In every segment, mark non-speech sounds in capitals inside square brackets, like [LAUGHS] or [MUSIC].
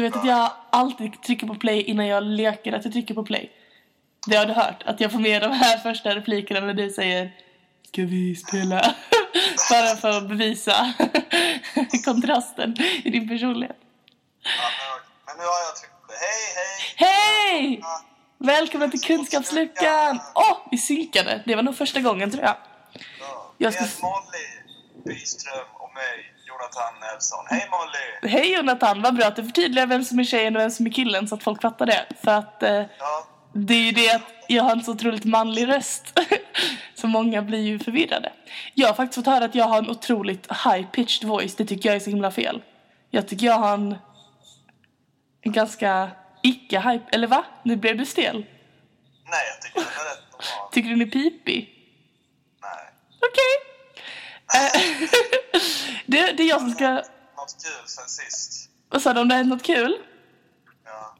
du vet att jag alltid trycker på play innan jag leker att jag trycker på play. Det har du hört, att jag får med de här första replikerna när du säger Ska vi spela? [LAUGHS] Bara för att bevisa [LAUGHS] kontrasten i din personlighet. Ja, men, nu har jag tryckt på. Hej, hej! Hej! Välkomna till Kunskapsluckan! Åh, vi synkade! Det var nog första gången tror jag. Ja. Jag ska- Med Molly Byström och mig, Jonathan Nelson. Hej Molly! Hej Jonathan, vad bra att du förtydligar vem som är tjejen och vem som är killen så att folk fattar det. För att eh, Ja, det är ju det att jag har en så otroligt manlig röst. [LAUGHS] så många blir ju förvirrade. Jag har faktiskt fått höra att jag har en otroligt high-pitched voice. Det tycker jag är så himla fel. Jag tycker jag har en, en ganska icke-hype... Eller va? Nu blev du stel. nej jag tycker den är rätt normal. Tycker du den är pipig? Nej. Okej. Eh, [LAUGHS] det, det är jag som ska... Något kul sen sist. Vad sa du om det har hänt något kul? Ja.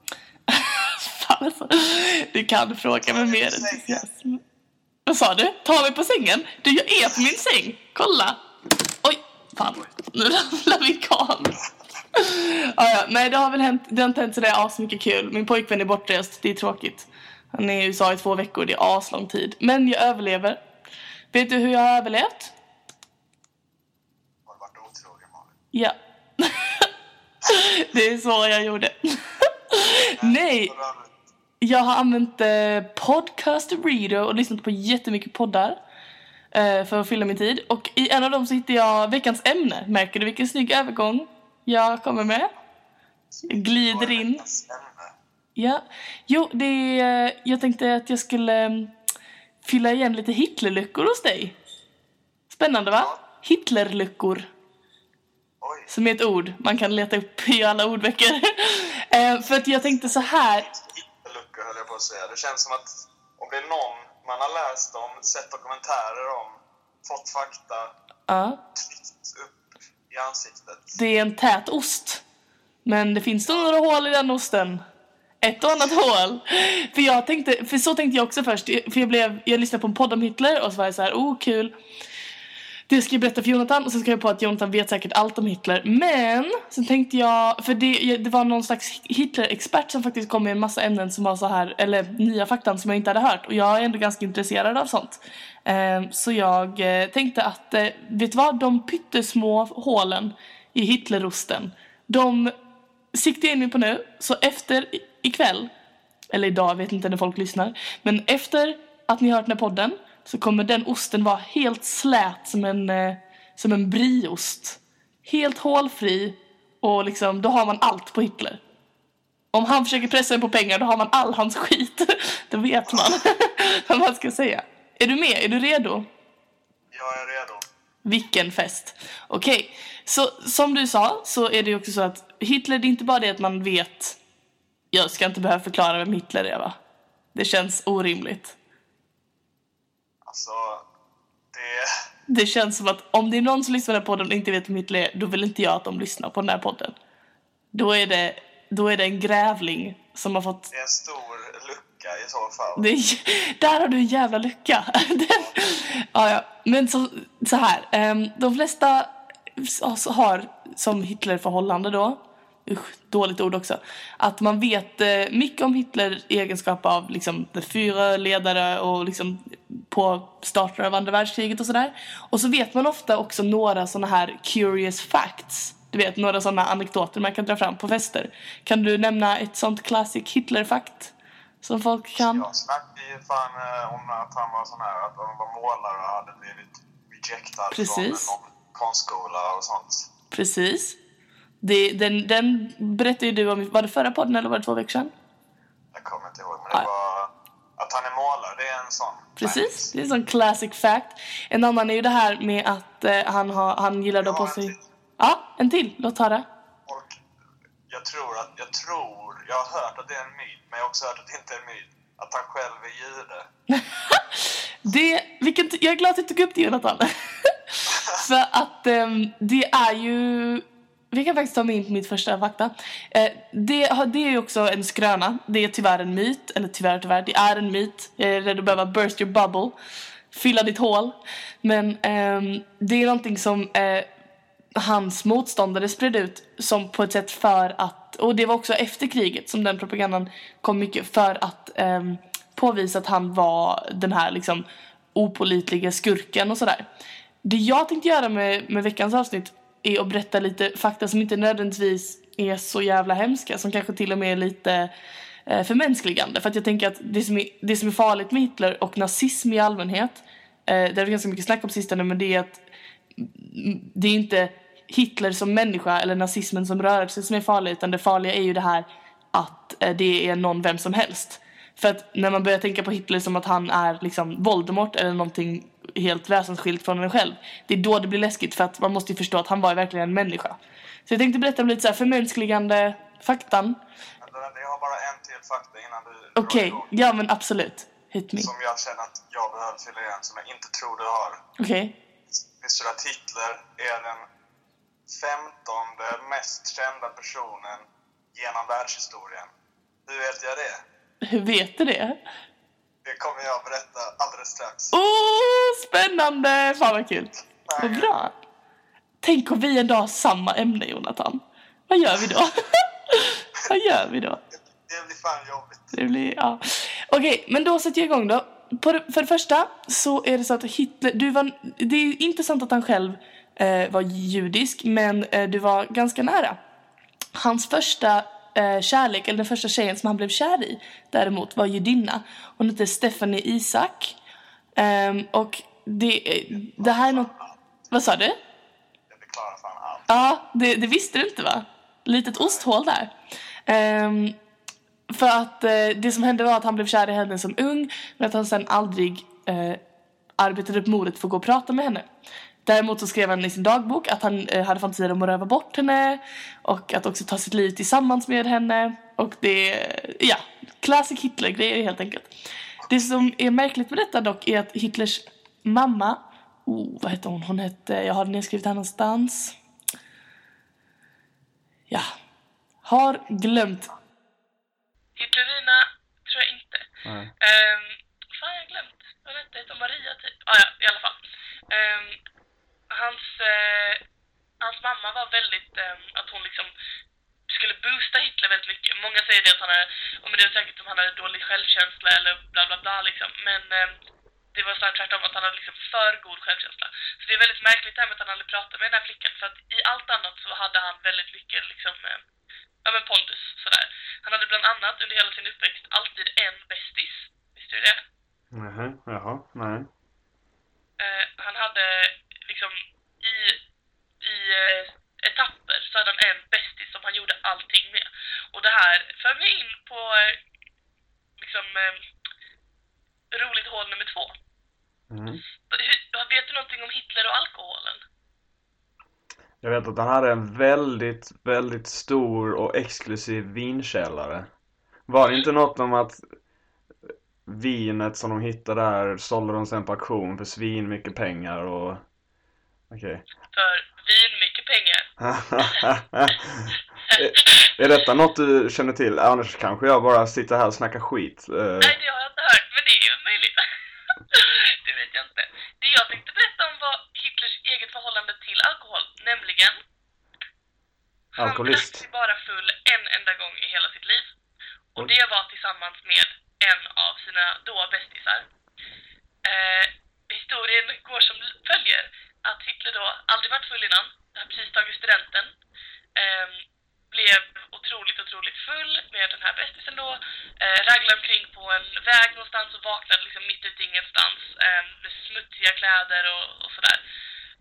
[LAUGHS] Fan alltså. Du kan fråga med mer entusiasm. Vad sa du? Ta mig på sängen? Du, jag är på min säng. Kolla. Oj, fan. Nu [LAUGHS] ramlar min kam. Ah, ja, nej, det har väl hänt. Det har inte hänt sådär asmycket kul. Min pojkvän är bortrest. Det är tråkigt. Han är i USA i två veckor. Det är aslång tid. Men jag överlever. Vet du hur jag har överlevt? Har du varit otrogen Molly? Ja. det är så jag gjorde. nej. Jag har använt eh, Podcast Reader och lyssnat på jättemycket poddar eh, för att fylla min tid. Och i en av dem så hittade jag veckans ämne. Märker du vilken snygg övergång jag kommer med? Jag glider in. Ja. Jo, det är, eh, jag tänkte att jag skulle mm, fylla igen lite Hitlerluckor hos dig. Spännande va? Hitlerluckor. Som är ett ord man kan leta upp i alla ordböcker. [LAUGHS] eh, för att jag tänkte så här. Lucka höll jag på att säga. Det känns som att om det är någon man har läst om, sett dokumentärer om, fått fakta Ja. upp i ansiktet. Det är en tät ost. Men det finns några hål i den osten. Ett och annat hål. [LAUGHS] För jag tänkte, för så tänkte jag också först. För jag blev, jag lyssnade på en podd om Hitler och så var jag så här, oh kul. Det ska jag berätta för Jonathan och sen ska jag på att Jonathan vet säkert allt om Hitler. Men sen tänkte jag, för det, det var någon slags Hitler-expert som faktiskt kom med en massa ämnen som var så här, eller nya fakta som jag inte hade hört. Och jag är ändå ganska intresserad av sånt. Ehm, så jag eh, tänkte att, eh, vet du vad? De pyttesmå hålen i Hitlerosten, de siktar jag in mig på nu. Så efter ikväll, eller idag, jag vet inte när folk lyssnar. Men efter att ni har hört den här podden så kommer den osten vara helt slät som en, eh, som en brieost. Helt hålfri och liksom, då har man allt på Hitler. Om han försöker pressa en på pengar då har man all hans skit. [LAUGHS] då vet man [LAUGHS] vad man ska säga. Är du med? Är du redo? Jag är redo. Vilken fest. Okej, så som du sa så är det ju också så att Hitler, det är inte bara det att man vet jag ska inte behöva förklara vem Hitler är va? Det känns orimligt. Alltså, det... Det känns som att om det är någon som lyssnar på podden och inte vet vem Hitler är, då vill inte jag att de lyssnar på den här podden. Då är det, då är det en grävling som har fått... Det är en stor lucka i så fall. Är, där har du en jävla lycka. [LAUGHS] Den, ja, ja. Men så, så här, ehm, de flesta har som Hitlerförhållande då, usch, dåligt ord också, att man vet eh, mycket om Hitler i egenskap av liksom fyra ledare och liksom på starten av andra världskriget och sådär. Och så vet man ofta också några sådana här curious facts. Du vet, några sådana anekdoter man kan dra fram på fester. Kan du nämna ett sånt classic Hitler-fakt? Som folk kan? Jag snackade ju fan eh, om att han var sån här, att han var målare och hade blivit rejectad Precis. från någon konstskola och sånt. Precis. Det, den, den berättade ju du om, var det förra podden eller var det två veckor sedan? Jag kommer inte ihåg, men det var... Att han är målare, det är en sån. Precis, det är en sån classic fact. En annan är ju det här med att eh, han, har, han gillar då på sig... till. Ja, en till. Låt höra. Jag tror att, jag tror, jag har hört att det är en myt, men jag har också hört att det inte är en myt. Att han själv är jude. [LAUGHS] Det, vilken, jag är glad att du tog upp det Jonathan. [LAUGHS] För att ehm, det är ju... Vi kan faktiskt ta med in på mitt första fakta. Eh, det, det är ju också en skröna. Det är tyvärr en myt. Eller tyvärr, tyvärr. Det är en myt. Jag är rädd att behöva burst your bubble. Fylla ditt hål. Men ehm, det är någonting som... Eh, hans motståndare spred ut som på ett sätt för att, och det var också efter kriget som den propagandan kom mycket, för att ehm, påvisa att han var den här liksom opolitliga skurken och sådär. Det jag tänkte göra med, med veckans avsnitt är att berätta lite fakta som inte nödvändigtvis är så jävla hemska, som kanske till och med är lite eh, förmänskligande. För att jag tänker att det som, är, det som är farligt med Hitler och nazism i allmänhet, eh, det varit ganska mycket snack om sistone, men det är att det är inte Hitler som människa eller nazismen som rörelse som är farlig, utan det farliga är ju det här att eh, det är någon vem som helst. För att när man börjar tänka på Hitler som att han är liksom Voldemort eller någonting helt väsensskilt från en själv. Det är då det blir läskigt för att man måste ju förstå att han var verkligen en människa. Så jag tänkte berätta om lite så här förmänskligande faktan. Jag har bara en till fakta innan du Okej, okay. ja men absolut. Hit me. Som jag känner att jag behöver fylla igen, som jag inte tror du har. Okej. Okay. Visste du att Hitler är den femtonde mest kända personen genom världshistorien? Hur vet jag det? Hur vet du det? Det kommer jag berätta alldeles strax. Oh, spännande! Fan vad kul. Vad bra. Tänk om vi en dag har samma ämne, Jonathan. Vad gör vi då? [LAUGHS] vad gör vi då? Det blir fan jobbigt. Det blir, ja. Okej, men då sätter jag igång då. för det första så är det så att Hitler, du var, det är inte sant att han själv eh, var judisk, men eh, du var ganska nära. Hans första eh, kärlek, eller den första tjejen som han blev kär i däremot var judinna. Hon hette Stephanie Isak. Um, och det, det här är något... Vad sa du? Jag förklarar fan allt. Ja, det, det visste du inte va? Litet osthål där. Um, för att eh, det som hände var att han blev kär i henne som ung men att han sen aldrig eh, arbetade upp modet för att gå och prata med henne. Däremot så skrev han i sin dagbok att han eh, hade fantasier om att röva bort henne och att också ta sitt liv tillsammans med henne. Och det, ja, classic Hitler-grejer helt enkelt. Det som är märkligt med detta dock är att Hitlers mamma, oh, vad hette hon? Hon hette, jag har det nedskrivet här någonstans. Ja, har glömt. Hitlerina tror jag inte. Nej. Um, fan, jag har glömt. Vad hette hon? Maria typ? Ah, ja, i alla fall. Um, hans, eh, hans mamma var väldigt, eh, att hon liksom skulle boosta Hitler väldigt mycket. Många säger det att han är, och det är säkert om han hade dålig självkänsla eller bla bla bla liksom. Men eh, det var snarare tvärtom att han hade liksom för god självkänsla. Så det är väldigt märkligt det här med att han aldrig pratade med den här flickan. För att i allt annat så hade han väldigt mycket liksom, eh, ja men pondus sådär. Han hade bland annat under hela sin uppväxt alltid en bästis. Visste du det? Nähä, jaha, nej. Eh, han hade liksom eh, etapper så hade han en bästis som han gjorde allting med. Och det här för mig in på eh, liksom eh, roligt hål nummer två. Mm. vet du någonting om Hitler och alkoholen? Jag vet att han hade en väldigt, väldigt stor och exklusiv vinkällare. Var det inte något om att vinet som de hittade där sålde de sen på auktion för svin mycket pengar och Okej. Okay. För vin mycket pengar. [LAUGHS] är, detta något du känner till? Annars kanske jag bara sitter här och snackar skit. Uh... Nej, det har jag inte hört, men det är ju möjligt. [LAUGHS] det vet jag inte. Det jag tänkte berätta om var Hitlers eget förhållande till alkohol, nämligen Alkoholist. Han bara full en enda gång i hela sitt liv. Och det var tillsammans med en av sina då bästisar. Eh, historien går som följer att Hitler då aldrig varit full innan, har precis tagit studenten, eh, blev otroligt, otroligt full med den här bästisen då, eh, raglade omkring på en väg någonstans och vaknade liksom mitt ute i ingenstans eh, med smutsiga kläder och, och sådär.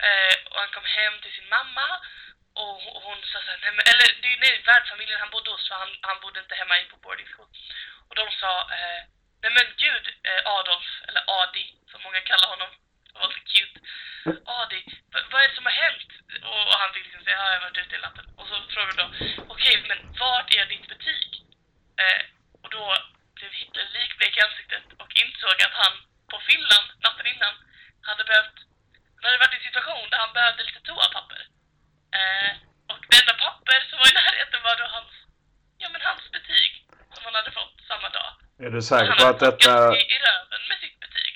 Eh, och han kom hem till sin mamma och, och hon sa såhär, nej men, eller det är nej, värdfamiljen han bodde hos för han, han bodde inte hemma in på boarding school. Och de sa, eh, nej men gud eh, Adolf, eller Adi som många kallar honom, var så cute. Adi, vad är det som har hänt? Och, och han fick liksom säga, ja, jag har varit ute i natten. Och så frågade de, okej, okay, men vart är ditt betyg? Eh, och då blev Hitler likblek i ansiktet och insåg att han på fyllan, natten innan, hade behövt, han hade varit i en situation där han behövde lite toapapper. Eh, och det enda papper som var i närheten var då hans, ja men hans betyg, som han hade fått samma dag. Är du säker på att detta... Han hade i, i röven med sitt betyg.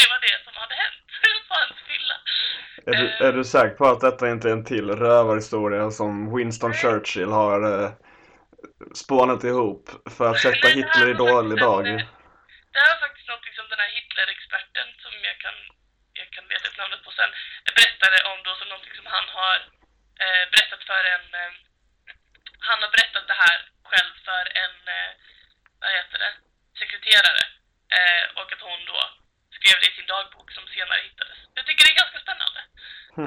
Det var det som hade hänt [LAUGHS] på hans fylla. Är du, är du säker på att detta inte är en till rövarhistoria som Winston Churchill har eh, spånat ihop för att sätta Hitler i dålig dag? eh, Det här var faktiskt någonting som den här Hitler-experten, som jag kan, jag kan leta ut namnet på sen, berättade om då som någonting som han har eh, berättat för en... Eh, han har berättat det här själv för en, eh, vad heter det, sekreterare. Eh, och att hon då skrev det i sin dagbok som senare hittades. Jag tycker det är ganska spännande.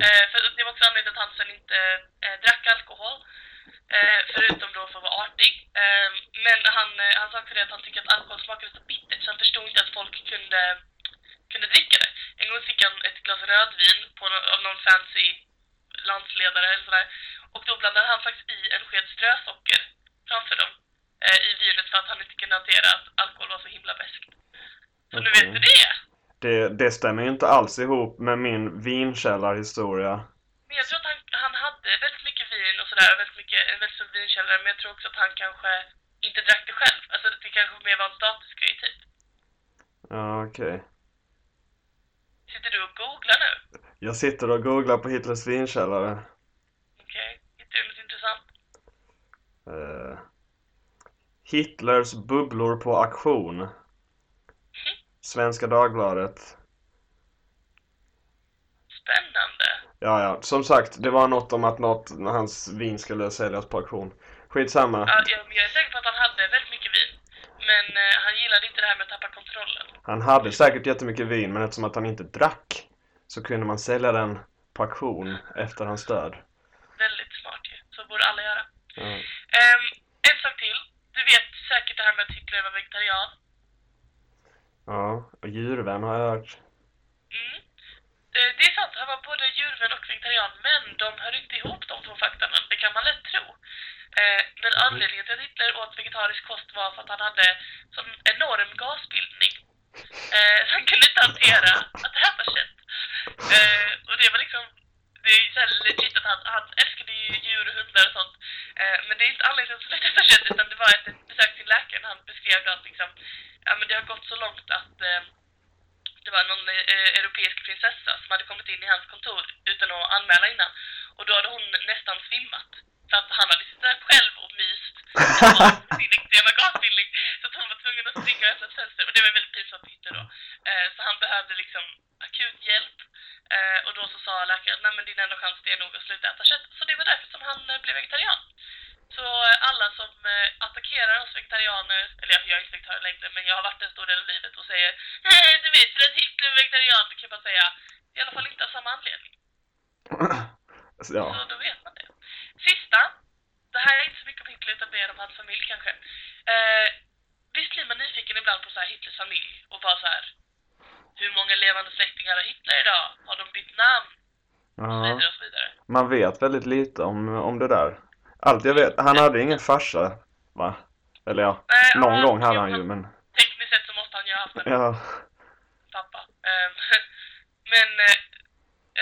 Eh, för det var också anledningen att han sen inte eh, drack alkohol. Eh, förutom då för att vara artig. Eh, men han, eh, han sa också det att han tyckte att alkohol smakade så bittert så han förstod inte att folk kunde, kunde dricka det. En gång fick han ett glas rödvin på, av någon fancy landsledare eller sådär. Och då blandade han faktiskt i en sked strösocker framför dem i vinet för att han inte kunde hantera att alkohol var så himla beskt. Så nu Okej. vet du det! Det, det stämmer inte alls ihop med min vinkällarhistoria. Men jag tror att han, han hade väldigt mycket vin och sådär, väldigt mycket, en väldigt stor vinkällare, men jag tror också att han kanske inte drack det själv. Alltså det kanske mer var en statusgrej typ. Ja, okej. Sitter du och googlar nu? Jag sitter och googlar på Hitlers vinkällare. Okej, hittar du något intressant? Eh, Hitlers bubblor på auktion. Svenska Dagbladet. Spännande. Ja, ja. Som sagt, det var något om att något, hans vin skulle säljas på auktion. Skitsamma. Ja, jag, jag är säker på att han hade väldigt mycket vin. Men eh, han gillade inte det här med att tappa kontrollen. Han hade säkert jättemycket vin, men eftersom att han inte drack så kunde man sälja den på auktion efter hans död. Väldigt smart ju. Så borde alla göra. Ja. Ehm, en sak till. Du vet säkert det här med att Hitler var vegetarian. Ja, och djurvän har jag hört. Mm. Det är sant, han var både djurvän och vegetarian, men de hör inte ihop de två faktorna. Det kan man lätt tro. Eh, Men anledningen till att Hitler åt vegetarisk kost var för att han hade sån enorm gasbildning. Eh, Så han kunde inte hantera att äta kött. Eh, Och det var liksom, det är ju så legit att han, han älskade ju djur och hundar och sånt. Eh, Men det är inte anledningen till att han kött, utan det var ett ett besök till läkaren. Han beskrev då att liksom, ja men det har gått så långt att eh, det var någon eh, europeisk prinsessa som hade kommit in i hans kontor utan att anmäla innan. Och då hade hon nästan svimmat. För att han hade suttit där själv och myst. med sin gasbildning. Så att hon var tvungen att springa och öppna ett fönster. Och det var väldigt pinsamt för hitta då. Eh, så han behövde liksom akut hjälp. Eh, och då så sa läkaren, nej men din enda chans det är nog att sluta äta kött. Så det var därför som han eh, blev vegetarian. Så alla som attackerar oss vegetarianer, eller jag, är inte vegetarian längre, men jag har varit en stor del av livet och säger "Eh, du vet, för att Hitler är vegetarian, då kan bara säga, i alla fall inte av samma anledning. [CLEARS THROAT] ja. Så då vet man det. Sista, det här är inte så mycket om Hitler utan mer om hans familj kanske. Eh, visst blir man nyfiken ibland på så här Hitlers familj och bara så här, hur många levande släktingar har Hitler idag? Har de bytt namn? Och så vidare och så vidare. Man vet väldigt lite om, om det där. Allt jag vet, han hade ingen farsa, va? Eller ja, Nej, någon ja, gång hade han ju, men Tekniskt sett så måste han ju ha haft en ja. pappa. Ehm, [LAUGHS] men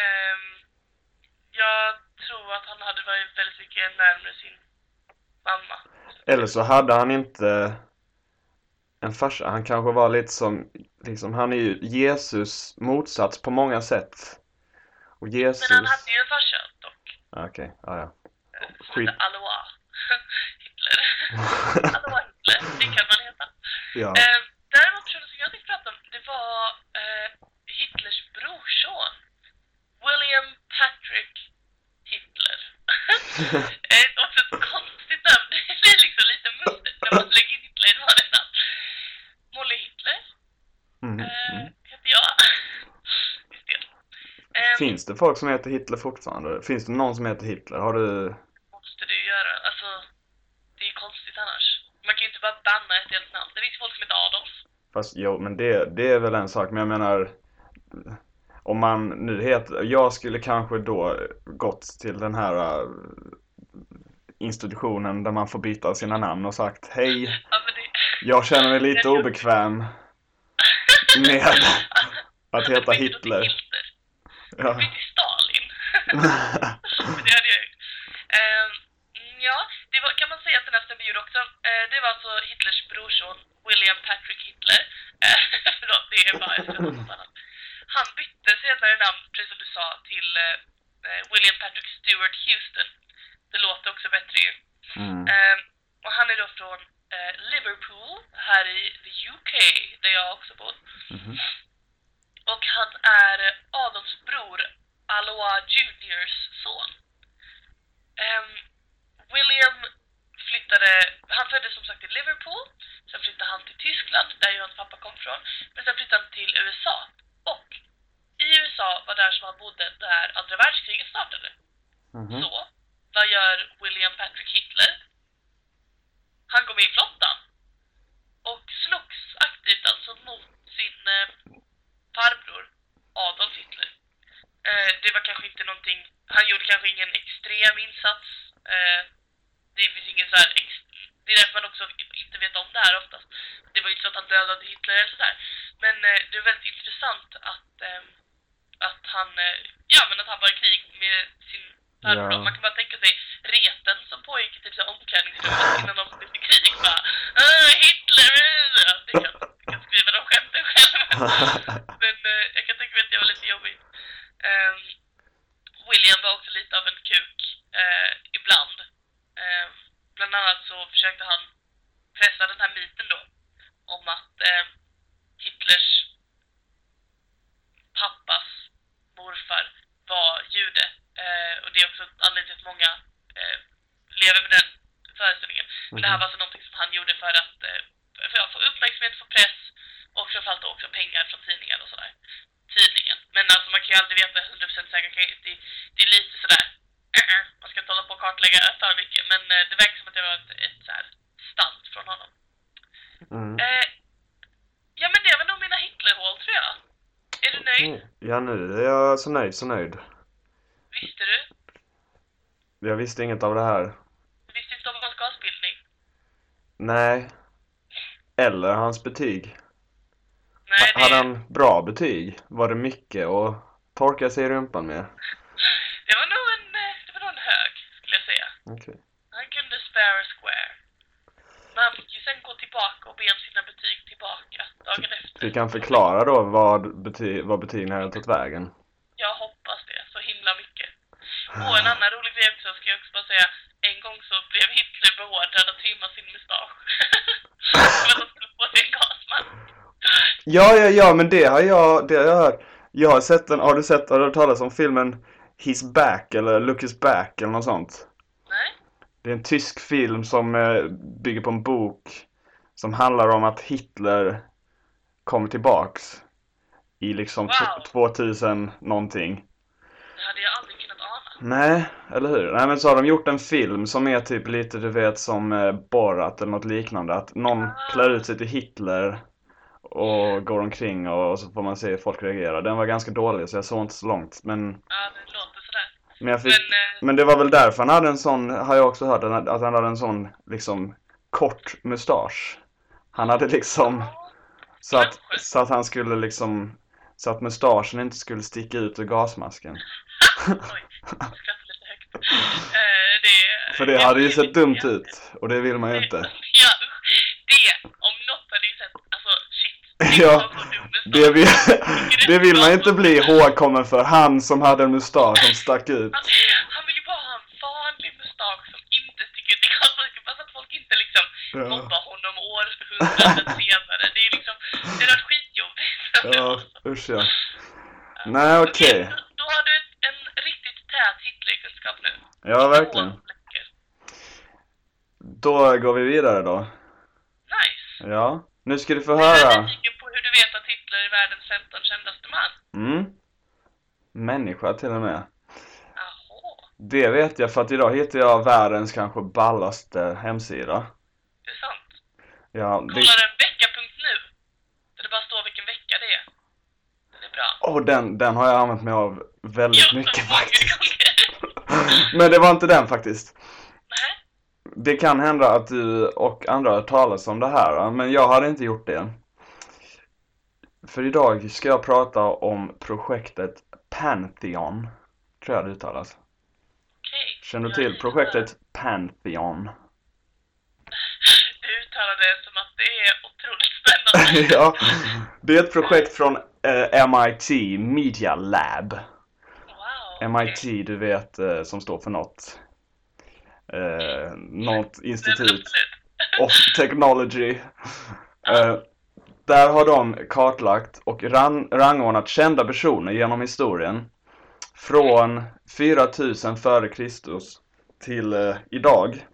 ehm, jag tror att han hade varit väldigt mycket närmare sin mamma. Eller så hade han inte en farsa. Han kanske var lite som, liksom, han är ju Jesus motsats på många sätt. Och Jesus... Men han hade ju en farsa dock. Ah, Okej, ja, ja. eh, Skit. Alois [LAUGHS] Hitler. [LAUGHS] Alois Hitler, det kan man heta. Ja. Eh, däremot personen som jag tänkte prata om, det var eh, Hitlers brorson. William Patrick Hitler. [LAUGHS] eh, också ett konstigt namn. Det blir liksom lite mustigt när man lägger in Hitler i ett vanligt namn. Molly Hitler Mm, eh, mm. heter jag. [LAUGHS] Eh, Finns det folk som heter Hitler fortfarande? Finns det någon som heter Hitler? Har du... måste du göra. Alltså, det är konstigt annars. Man kan ju inte bara banna ett helt namn. Det finns folk som heter Adolf. Fast jo, men det, det är väl en sak. Men jag menar... Om man nu heter... Jag skulle kanske då gått till den här äh, institutionen där man får byta sina namn och sagt Hej, [LAUGHS] Ja, det... jag känner mig lite obekväm med [LAUGHS] att heta Hitler. Hitler. Ja. Till Stalin. [LAUGHS] Det hade jag. Ehm, ja, det var, kan man säga att den här stämmer också. Eh, det var alltså Hitlers brorson William Patrick Hitler. Eh, [LAUGHS] förlåt, det är bara något annat. Han bytte senare namn precis som du sa, till eh, eh, William Patrick Stewart Houston. Det låter också bättre ju. Mm. Eh, och han är då från eh, Liverpool, här i the UK, där jag också bor. Mhm. Och han är eh, Adolfs bror Aloha Juniors son. Ehm, William flyttade, han föddes som sagt i Liverpool, sen flyttade han till Tyskland, där ju hans pappa kom från, men sen flyttade han till USA. Och i USA var där som han bodde där andra världskriget startade. Mhm. Så, vad gör William Patrick Hitler? Han går med i flottan. Och slogs aktivt alltså mot sin eh, farbror Adolf Hitler. Eh, det var kanske inte någonting, han gjorde kanske ingen extrem insats. Eh, det finns ingen så här ex, det är därför man också inte vet om det här oftast. Det var ju inte så att han dödade Hitler eller sådär. Men eh, det är väldigt intressant att, eh, att han, eh, ja men att han var i krig med sin farbror. Ja. Man kan bara tänka sig reten som pågick i typ omklädningsrummet innan de gick i krig. Bara, "Åh, Hitler! äh." Det kan, det kan skriva de skämten själv. Men eh, jag kan tänka mig att det var lite jobbigt. Ehm, William var också lite av en kuk eh, ibland. Ehm, bland annat så försökte han pressa den här myten då om att eh, Hitlers pappas morfar var jude. Eh, och det är också anledningen till att många eh, lever med den föreställningen. Men det här var alltså någonting som han gjorde för att eh, för att få uppmärksamhet, få press och framförallt också pengar från tidningar och sådär. Tydligen. Men alltså man kan ju aldrig veta 100% säkert. Man kan ju- Det, det är lite sådär, äh, man ska inte hålla på och kartlägga för mycket. Men eh, det verkar som att det var ett, ett så här från honom. Mm. Eh, ja men det var nog mina Hitlerhål tror jag. Är du nöjd? Ja, nu är jag så nöjd, så nöjd. Visste du? Jag visste inget av det här. Du visste inte om hans gasbildning? Nej. Eller hans betyg. Nej, det, Hade han bra betyg? Var det mycket att torka sig i rumpan med? det var nog en, eh, det var nog en hög, skulle jag säga. Okej. Han kunde spare square. Men han fick ju sen gå tillbaka och be om sina betyg tillbaka dagen efter. Vi kan förklara då vad, bety vad betygen hade tagit vägen. Jag hoppas det, så himla mycket. Och en annan rolig grej också, ska jag också bara säga. En gång så blev Hitler beordrad att trimma sin mustasch. [LAUGHS] För att han skulle få sig en gasmask. Ja, ja, ja, men det har jag, det har jag hört. Jag har sett den, har du sett, har du hört talas om filmen His Back eller Look Is Back eller något sånt? Nej? Det är en tysk film som eh, bygger på en bok som handlar om att Hitler kommer tillbaks i liksom Wow. 2000 någonting. Det hade jag aldrig kunnat ana. Nej, eller hur? Nej men så har de gjort en film som är typ lite du vet som eh, Borat eller något liknande. Att någon klär ut sig till Hitler och går omkring och, och så får man se hur folk reagerar. Den var ganska dålig så jag såg inte så långt. Men, Ja, det låter sådär. men, jag fick, Men, eh, men det var väl därför han hade en sån, har jag också hört, att han hade en sån liksom kort mustasch. Han hade liksom så att, så att han skulle liksom så att mustaschen inte skulle sticka ut ur gasmasken. [LAUGHS] oj, jag lite högt. Eh, det, För det hade ju sett dumt ut och det vill man ju inte. Ja, usch. Det, om något hade ju sett, alltså shit. [LAUGHS] Ja. Det vill, [LAUGHS] det vill man inte bli ihågkommen för. Han som hade en mustasch som stack ut. Han, han vill ju bara ha en vanlig mustasch som inte sticker ut [LAUGHS] i gasmasken. Bara så att folk inte liksom Ja. mobbar honom århundraden senare. Det är liksom, det är skitjobbigt. Ja, usch ja. Nej, okej. Då, då har du en riktigt tät Hitlerkunskap nu. Ja, verkligen. Då går vi vidare då. Nice. Ja, nu ska du få Jag är höra. nyfiken på hur du vet att Hitler är världens 15 kändaste man. Mm. Människa till och med. Jaha, Det vet jag för att idag hittar jag världens kanske ballaste hemsida. det är sant. Ja, det... en vecka.nu. Där det bara står vilken vecka det är. Den är bra. Åh, den, den har jag använt mig av väldigt Jo, mycket [LAUGHS] faktiskt. [LAUGHS] Men det var inte den faktiskt. Det kan hända att du och andra har talas om det här, men jag hade inte gjort det. För idag ska jag prata om projektet Pantheon. Tror jag det uttalas. Okej. Känner du till projektet Pantheon? Du uttalar det som att det är otroligt spännande. [LAUGHS] ja, det är ett projekt från eh, MIT Media Lab. MIT, du vet, eh, som står för något. Eh, något Nej, men institut of [LAUGHS] technology. Eh, där har de kartlagt och ran, rangordnat kända personer genom historien. Från 4000 före Kristus till eh, idag.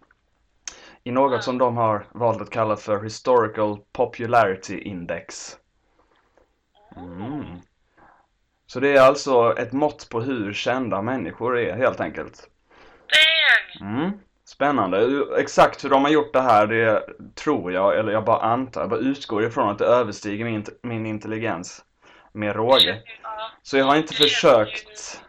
I något som de har valt att kalla för Historical Popularity Index. Mm. Så det är alltså ett mått på hur kända människor är helt enkelt. Dang! Mm. Spännande. Exakt hur de har gjort det här, det tror jag, eller jag bara antar, jag bara utgår ifrån att det överstiger min, min intelligens med råge. Ja. Så jag har inte försökt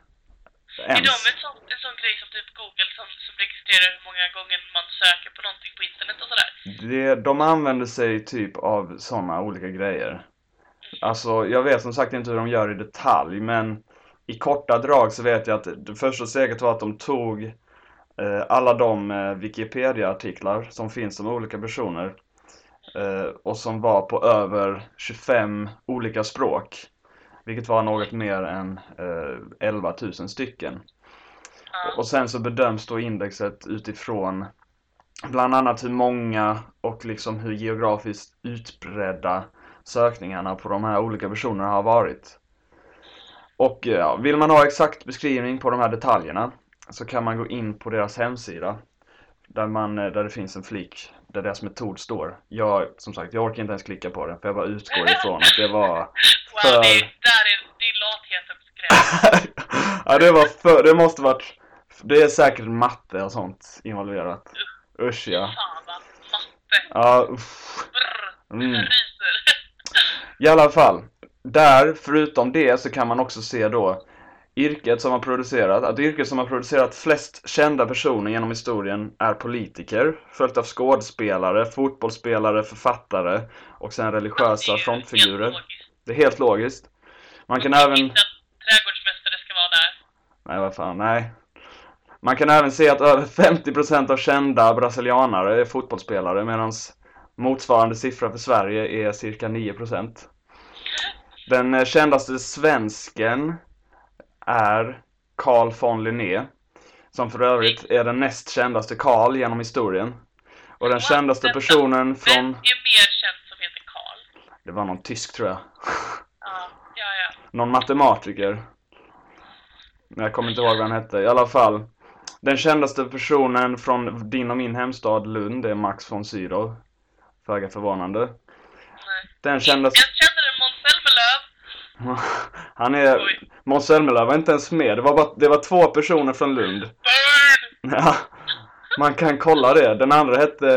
Är de ens. en sån, en sån grej som typ Google som, som registrerar hur många gånger man söker på någonting på internet och sådär? Det, de använder sig typ av sådana olika grejer. Alltså, jag vet som sagt inte hur de gör i detalj, men i korta drag så vet jag att det första steget var att de tog alla de eh, Wikipedia-artiklar som finns om olika personer eh, och som var på över 25 olika språk. Vilket var något mer än eh, 11 000 stycken. Och sen så bedöms då indexet utifrån bland annat hur många och liksom hur geografiskt utbredda sökningarna på de här olika personerna har varit. Och ja, vill man ha exakt beskrivning på de här detaljerna så kan man gå in på deras hemsida där, man, eh, där det finns en flik där deras metod står. Jag, som sagt, jag orkar inte ens klicka på den för jag bara utgår ifrån att det var Wow, för- det, är- där är, det är lathetens gräns. ja, det var för, det måste varit, det är säkert matte och sånt involverat. Usch ja. Fan vad matte. Ja, uff. Brr, Mm. ryser. I alla fall, där, förutom det, så kan man också se då yrket som har producerat, att yrket som har producerat flest kända personer genom historien är politiker, följt av skådespelare, fotbollsspelare, författare och sen Det religiösa ju frontfigurer. Det är helt logiskt. Man kan även... tycker inte att trädgårdsmästare ska vara där. Nej, vad fan, nej. Man kan även se att över 50% av kända brasilianare är fotbollsspelare medan motsvarande siffra för Sverige är cirka 9%. Den eh, kändaste svensken är Carl von Linné, som för övrigt är den näst kändaste Carl genom historien. Och den kändaste personen Vem från... är mer känd som heter Karl? Det var någon tysk tror jag. [LAUGHS] Ja, ja, ja. Någon matematiker. Men jag kommer inte ihåg vad han hette. I alla fall. Den kändaste personen från din och min hemstad Lund är Max von Sydow. Föga förvånande. Den kändaste... Jag känner en Måns Zelmerlöw. [LAUGHS] Han är... Måns Zelmerlöw var inte ens med. Det var, bara... det var två personer från Lund. Burn! Ja, man kan kolla det. Den andra hette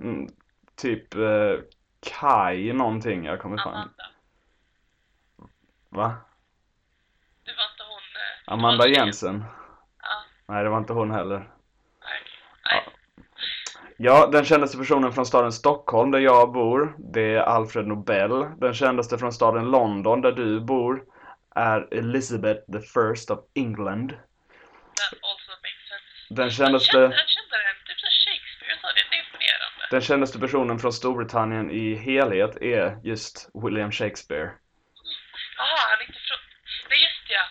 mm, typ eh, Kai någonting. Jag kommer fan... Amanda. Va? Det var inte hon... eh, Amanda Jensen? Ja, Nej, det var inte hon heller. Ja, den kändaste personen från staden Stockholm där jag bor, det är Alfred Nobel. Den kändaste från staden London där du bor är Elizabeth the First of England. Den Jag kändaste, kände, jag kände den, typ Shakespeare sa det, det är imponerande. den kändaste personen från Storbritannien i helhet är just William Shakespeare. Jaha, han är inte från... Nej, just ja.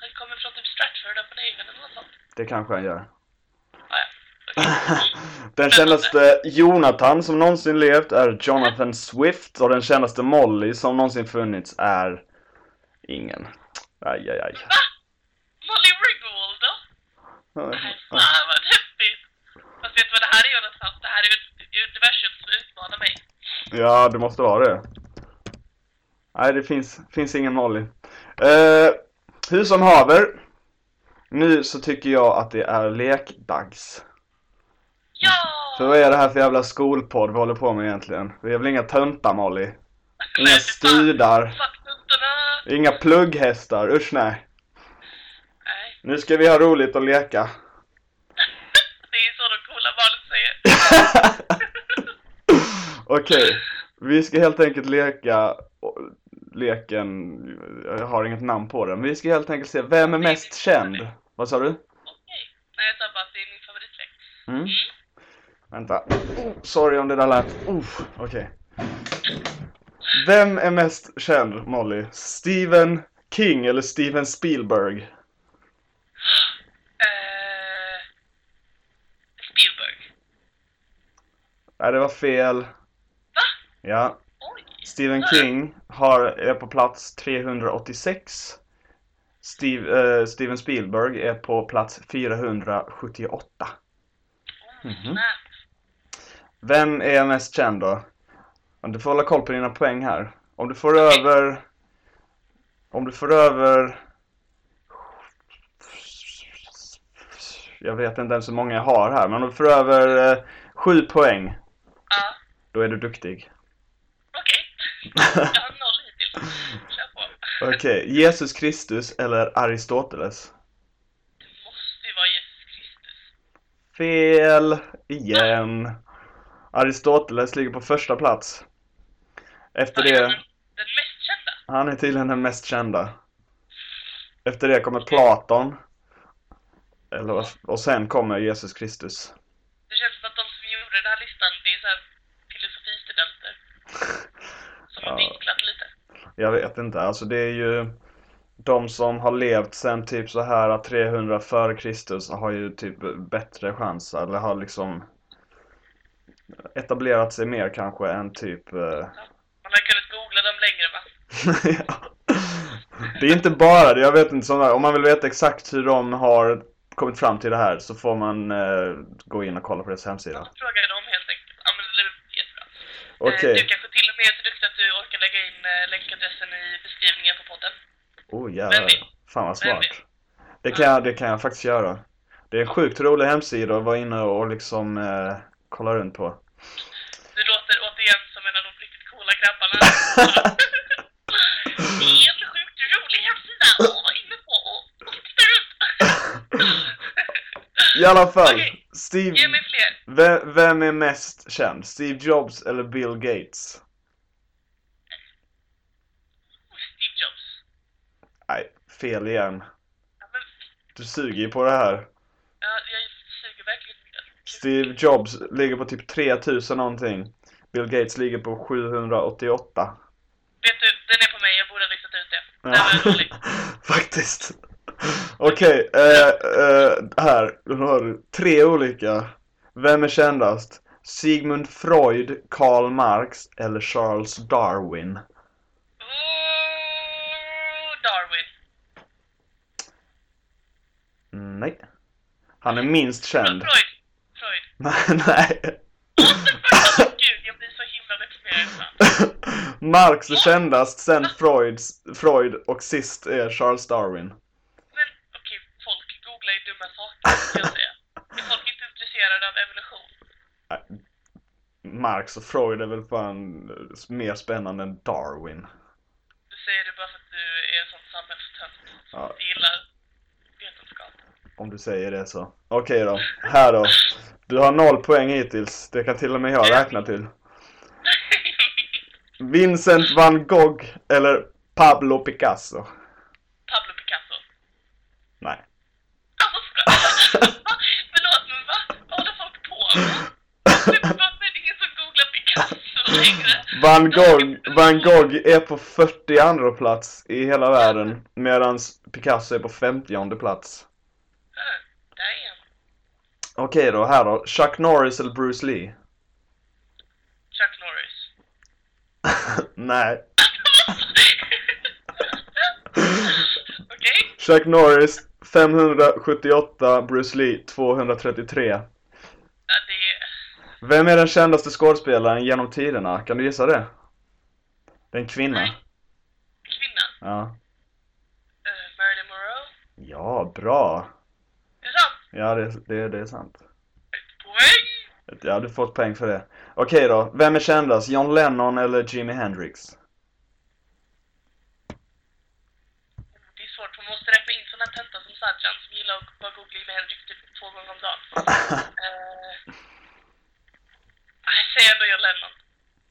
Han kommer från typ Stratford upon Avon eller något sånt. Det kanske han gör. Den kändaste Jonathan som någonsin levt är Jonathan Swift och den kändaste Molly som någonsin funnits är ingen. Aj, aj, aj. Va? Molly Ringwald då? Nej, fan vad deppigt. Fast vet du vad det här är Jonathan? Det här är universum som utmanar mig. Ja, det måste vara det. Nej, det finns, finns ingen Molly. Eh, hur som haver. Nu så tycker jag att det är lekdags. Ja! För vad är det här för jävla skolpodd vi håller på med egentligen? Vi är väl inga töntar Molly? Inga tuntorna! inga plugghästar, usch nej. Nej, Nu ska vi ha roligt och leka. [LAUGHS] det är så de coola barnen säger. [LAUGHS] Okej, vi ska helt enkelt leka leken, jag har inget namn på den, men vi ska helt enkelt se vem är mest känd. Vad sa du? Okej. Nej, jag sa bara att det är min favoritlek. Mm. Vänta. Sorry om det där lät... Uh, Okej. Okay. Vem är mest känd, Molly? Stephen King eller Steven Spielberg? Uh, Spielberg. Nej, det var fel. Va? Ja. Oj. Stephen King har, är på plats 386. Steve, uh, Steven Spielberg är på plats 478. Mm -hmm. Vem är mest känd då? Du får hålla koll på dina poäng här. Om du får över... Om du får över... Jag vet inte ens hur många jag har här, men om du får över eh, sju poäng, Ja, då är du duktig. okej. [LAUGHS] Jag har noll hittills. Kör på. Okej, Jesus Kristus eller Aristoteles? Det måste ju vara Jesus Kristus. Fel igen. Aristoteles ligger på första plats. Efter det, den, den mest kända? han är tydligen den mest kända. Efter det kommer Platon. Eller, och sen kommer Jesus Kristus. Det känns som att de som gjorde den här listan, det är så här filosofistudenter. [LAUGHS] Som har Ja. vinklat lite. Jag vet inte, alltså det är ju de som har levt sen typ så här 300 före Kristus har ju typ bättre chans eller har liksom etablerat sig mer kanske än typ eh, Man har kunnat googla dem längre va? Ja. [LAUGHS] Det är inte bara det, jag vet inte sådär. Om man vill veta exakt hur de har kommit fram till det här så får man eh, gå in och kolla på deras hemsida. Fråga dem helt enkelt. Ja men det är jättebra. Okej. Eh, Du kanske till och med är så duktig att du orkar lägga in eh, länkadressen i beskrivningen på podden. Oh jävlar. Fan vad smart. Det kan, jag, det kan jag faktiskt göra. Det är en sjukt rolig hemsida att vara inne och liksom eh, kolla runt på. Du låter återigen som en av de riktigt coola grabbarna. [LAUGHS] Det är en sjukt rolig hemsida att vara inne på och, och titta runt. I alla fall, Okej, Steve... Ge mig fler. Vem, vem är mest känd? Steve Jobs eller Bill Gates? Steve Jobs. Nej, fel igen. Du suger ju på det här. ja, jag. Steve Jobs ligger på typ 3000 någonting. Bill Gates ligger på 788. Vet du, den är på mig. Jag borde ha listat ut det. Den var rolig. [LAUGHS] Faktiskt. Okej, eh, eh, här. Nu har du tre olika. Vem är kändast? Sigmund Freud, Karl Marx eller Charles Darwin? Oh, Darwin. Mm, Nej. Han är minst känd. Freud. Freud. [LAUGHS] Nej. Gud, jag blir så himla deprimerad. [LAUGHS] Marx är kändast, sen Freuds, Freud och sist är Charles Darwin. Men okej, folk googlar ju dumma saker, kan jag säga. Är folk inte intresserade av evolution? Marx och Freud är väl fan mer spännande än Darwin. Du säger det bara för att du är en sån samhällstönt som Ja. gillar vetenskap. Om du säger det så. Okej då, här då. Du har noll poäng hittills. Det kan till och med jag räkna till. [LAUGHS] Vincent van Gogh eller Pablo Picasso? Pablo Picasso. Nej. Alltså? [LAUGHS] Förlåt, men va? Vad håller folk på med? Varför är det ingen som googlar Picasso längre? Van Gogh, Van Gogh är på 42 plats i hela världen medan Picasso är på 50 plats. Okej då, här då. Chuck Norris eller Bruce Lee? Chuck Norris. [LAUGHS] Nej. [LAUGHS] Okej? Chuck Norris 578, Bruce Lee 233. Ja, det är... Vem är den kändaste skådespelaren genom tiderna? Kan du gissa det? Det är en kvinna. Nej. Kvinna. Ja. Uh, Marilyn Monroe. Ja, bra. Ja, det, det, det är sant. Ett poäng? Ja, du får ett poäng för det. Okej då, vem är kändast? John Lennon eller Jimi Hendrix? Det är svårt, man måste räkna in såna töntar som Sadjan som gillar att bara googla med Henrik typ två gånger om dagen. [LAUGHS] uh, jag säger ändå John Lennon.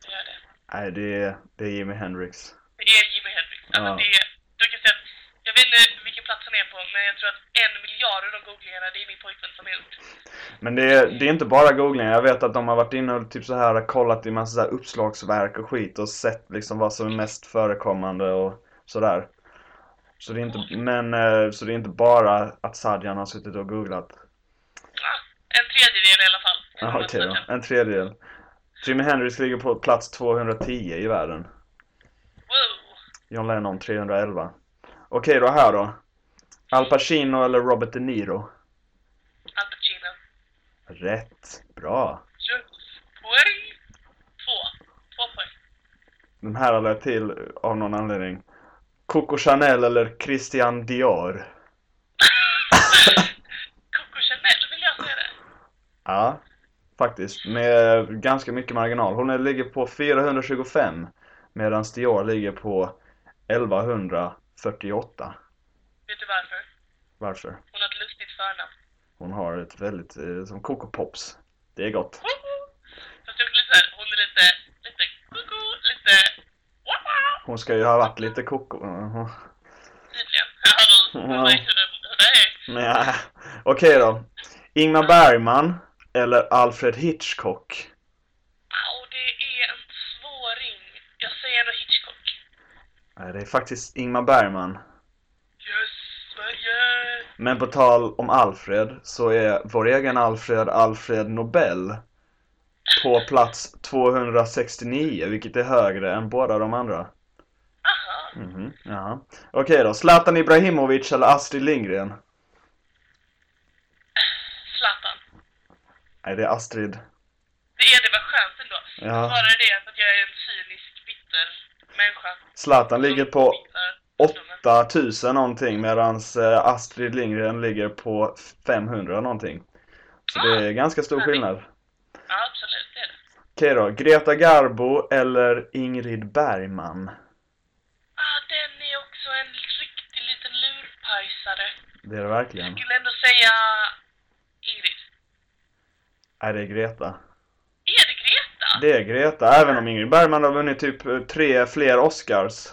Jag gör det. Nej, det är, det är Jimi Hendrix. Det är Jimi Hendrix. Alltså Ja. det är, du kan säga att, jag vet inte vilken plats han är på, men jag tror att en miljard av de googlingarna, det är min pojkvän som har gjort. Men det är, det är inte bara googling. Jag vet att de har varit inne och typ så här kollat i massa så här uppslagsverk och skit och sett liksom vad som är mest förekommande och sådär. Så det är inte, men, eh, så det är inte bara att Sadjan har suttit och googlat. Ja, en tredjedel i alla fall. Ja, okej då. En tredjedel. Jimi Hendrix ligger på plats 210 i världen. Wow. John Lennon 311. Okej då, här då. Al Pacino eller Robert De Niro? Al Pacino. Rätt. Bra. Poäng. Två. Två poäng. Den här har lagt till av någon anledning. Coco Chanel eller Christian Dior? [LAUGHS] Coco Chanel vill jag säga det. Ja, faktiskt. Med ganska mycket marginal. Hon ligger på 425 medan Dior ligger på 1148. Vet du varför? Varför? Hon har ett lustigt förnamn. Hon har ett väldigt, eh, som Coco Pops. Det är gott. Fast det är lite hon är lite, lite koko, lite wow, Hon ska ju ha varit lite koko. Tydligen. Du vet det, hur det är. Men ja, okej då. Ingmar Bergman eller Alfred Hitchcock? Au, det är en svåring. Jag säger ändå Hitchcock. Nej, det är faktiskt Ingmar Bergman. Men på tal om Alfred så är vår egen Alfred Alfred Nobel på plats 269, vilket är högre än båda de andra. Aha. Mhm, jaha. Okej då, Zlatan Ibrahimovic eller Astrid Lindgren? Zlatan. Nej, det är Astrid. Det är det, var skönt ändå. Ja. Svarar det att jag är en cynisk, bitter människa. Zlatan ligger på Bitter. 8000 någonting medan Astrid Lindgren ligger på 500 någonting. Så det är ganska stor skillnad. Ja, absolut, det är det. Okej då, Greta Garbo eller Ingrid Bergman? Ah, den är också en riktig liten lurpajsare. Det är det verkligen. Jag skulle ändå säga Ingrid. Nej, det är Greta. Är det Greta? Det är Greta, även om Ingrid Bergman har vunnit typ eh, tre fler Oscars.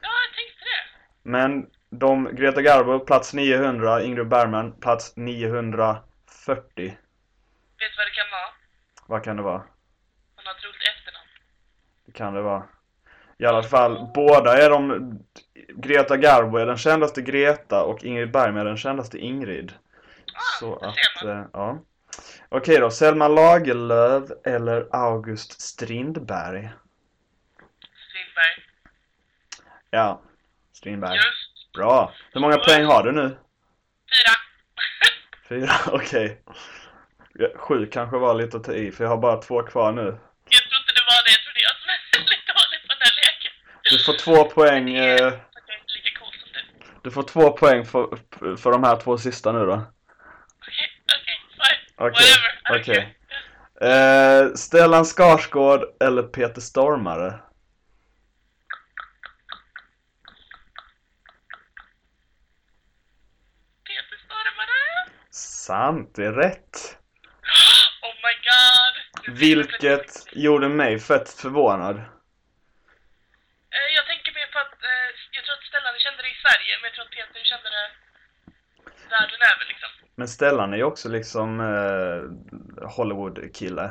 Ja, jag tänkte det. Men de, Greta Garbo plats 900, Ingrid Bergman plats 940. Vet du vad det kan vara? Vad kan det vara? Hon har ett roligt efternamn. Det kan det vara. I alla fall, båda är de... Greta Garbo är den kändaste Greta och Ingrid Bergman är den kändaste Ingrid. Ah, Så att, eh, ja. Okej då, Selma Lagerlöf eller August Strindberg? Strindberg. Ja, Strindberg. Just. Bra. Hur många poäng har du nu? Fyra. [LAUGHS] Fyra, okej. Ja, Sju kanske var lite att ta i, för jag har bara två kvar nu. jag tror inte det var det. Jag trodde jag är [LAUGHS] väldigt dålig på den här leken. Du får två poäng, [LAUGHS] är eh, är inte lika cool som du. du får två poäng för, för de här två sista nu då. Okej, okej, fine. Whatever. I okej. care. Eh, Stellan Skarsgård eller Peter Stormare? Peter Stormare. Sant, det är rätt. Oh my god. Vilket gjorde mig fett förvånad. Eh, Jag tänker mer på att, eh, jag tror att Stellan kände det i Sverige, men jag tror att Peter kände det världen över liksom. Men Stellan är ju också liksom eh, Hollywood-kille.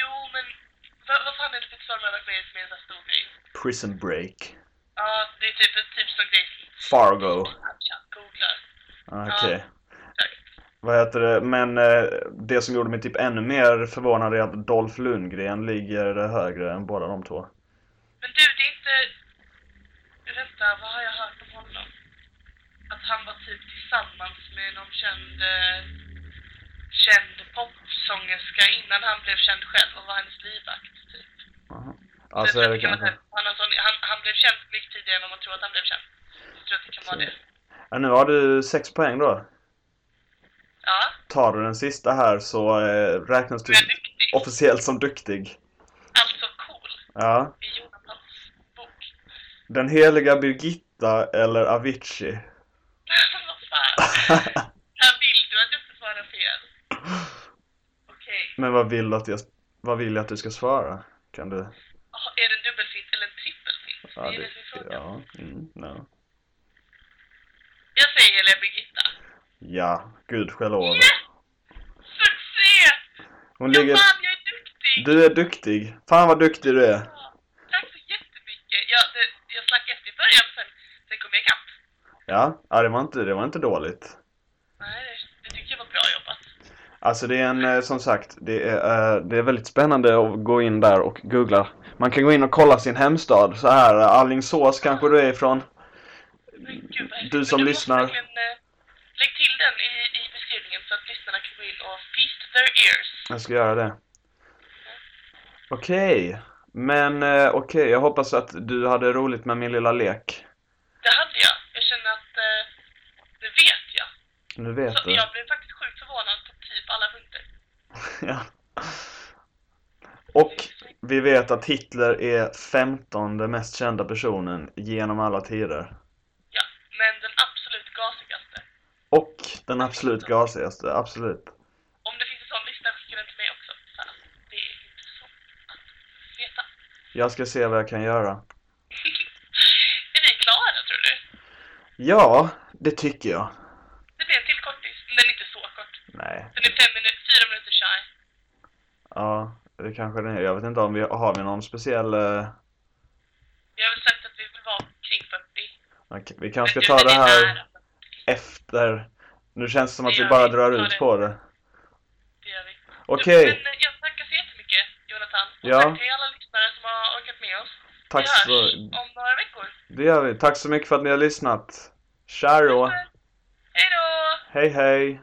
Jo, men vad, vad fan är det med i som är en sån här stor grej? Prison Break. Ja, det är typ, typ sån grej. Fargo. Tja, Googlar. Ah, Okej. Tack. Vad heter det? Men eh, det som gjorde mig typ ännu mer förvånad är att Dolph Lundgren ligger högre än båda de två. Men du, det är inte... Vänta, vad har jag hört om honom? Att han var typ tillsammans med någon känd... Eh, känd popsångerska innan han blev känd själv och var hennes livvakt, typ. Aha. Så Alltså det kan kanske... han, sån, han, han blev känd mycket tidigare än vad man tror att han blev känd. Jag tror att det kan vara det. Ja, nu har du sex poäng då. Ja, Tar du den sista här så eh, räknas du är officiellt som duktig. Alltså cool. Ja. I Jonathans bok. Den heliga Birgitta eller Avicii? [LAUGHS] vad fan. [LAUGHS] Här vill du att jag ska svara fel. Okej. Men vad vill du att jag... Vad vill jag att du ska svara? Kan du... Är det en dubbelfint eller en trippelfint? Ja, det är det... det som är frågan. Ja, mm, no. Jag säger Heliga Birgitta. Ja, gud själv. Yes! Succé! Hon Ja, ligger... fan, jag är duktig! Du är duktig. Fan vad duktig du är. Ja, Tack så jättemycket. Jag, det, jag slack efter i början, men sen, sen kom jag ikapp. Ja, ja det, var inte, det var inte dåligt. Nej, det, det tycker jag var bra jobbat. Alltså det är en, eh, som sagt, det är, eh, det är väldigt spännande att gå in där och googla. Man kan gå in och kolla sin hemstad så här, eh, Alingsås kanske du är ifrån. Men gud, vad häftigt. Du som lyssnar. Verkligen, eh, lägg till den i, i beskrivningen så att lyssnarna kan gå in och feast their ears. Jag ska göra det. Okej, men eh, okej, jag hoppas att du hade roligt med min lilla lek. Det hade jag. Jag känner att eh, det vet jag. Nu vet Så du. jag blev faktiskt sjukt förvånad på typ alla punkter. [LAUGHS] Ja. Och vi vet att Hitler är femtonde mest kända personen genom alla tider. Ja, men den absolut gasigaste. Och den absolut gasigaste, absolut. Om det finns en sån lista, skicka den till mig också. För att det är inte så att veta. Jag ska se vad jag kan göra. [LAUGHS] är vi klara, tror du? Ja, det tycker jag. Det blir en till kortis, men den är inte så kort. Nej, Den är fem minuter, fyra minuter shy. ja, det kanske det är. Jag vet inte om vi har vi någon speciell... eh, Vi har väl sagt att vi vill vara kring 40. okej, vi kanske Men ska du, ta det den är här nära 40. efter. Nu känns det som att vi bara drar ut på det. Det gör vi. Okej, Men eh, jag tackar så jättemycket, Jonathan. Och Ja. tack till alla lyssnare som har orkat med oss. Tack vi hörs så... om några veckor. Det gör vi. Tack så mycket för att ni har lyssnat. Tja då. Hej då! Hej hej.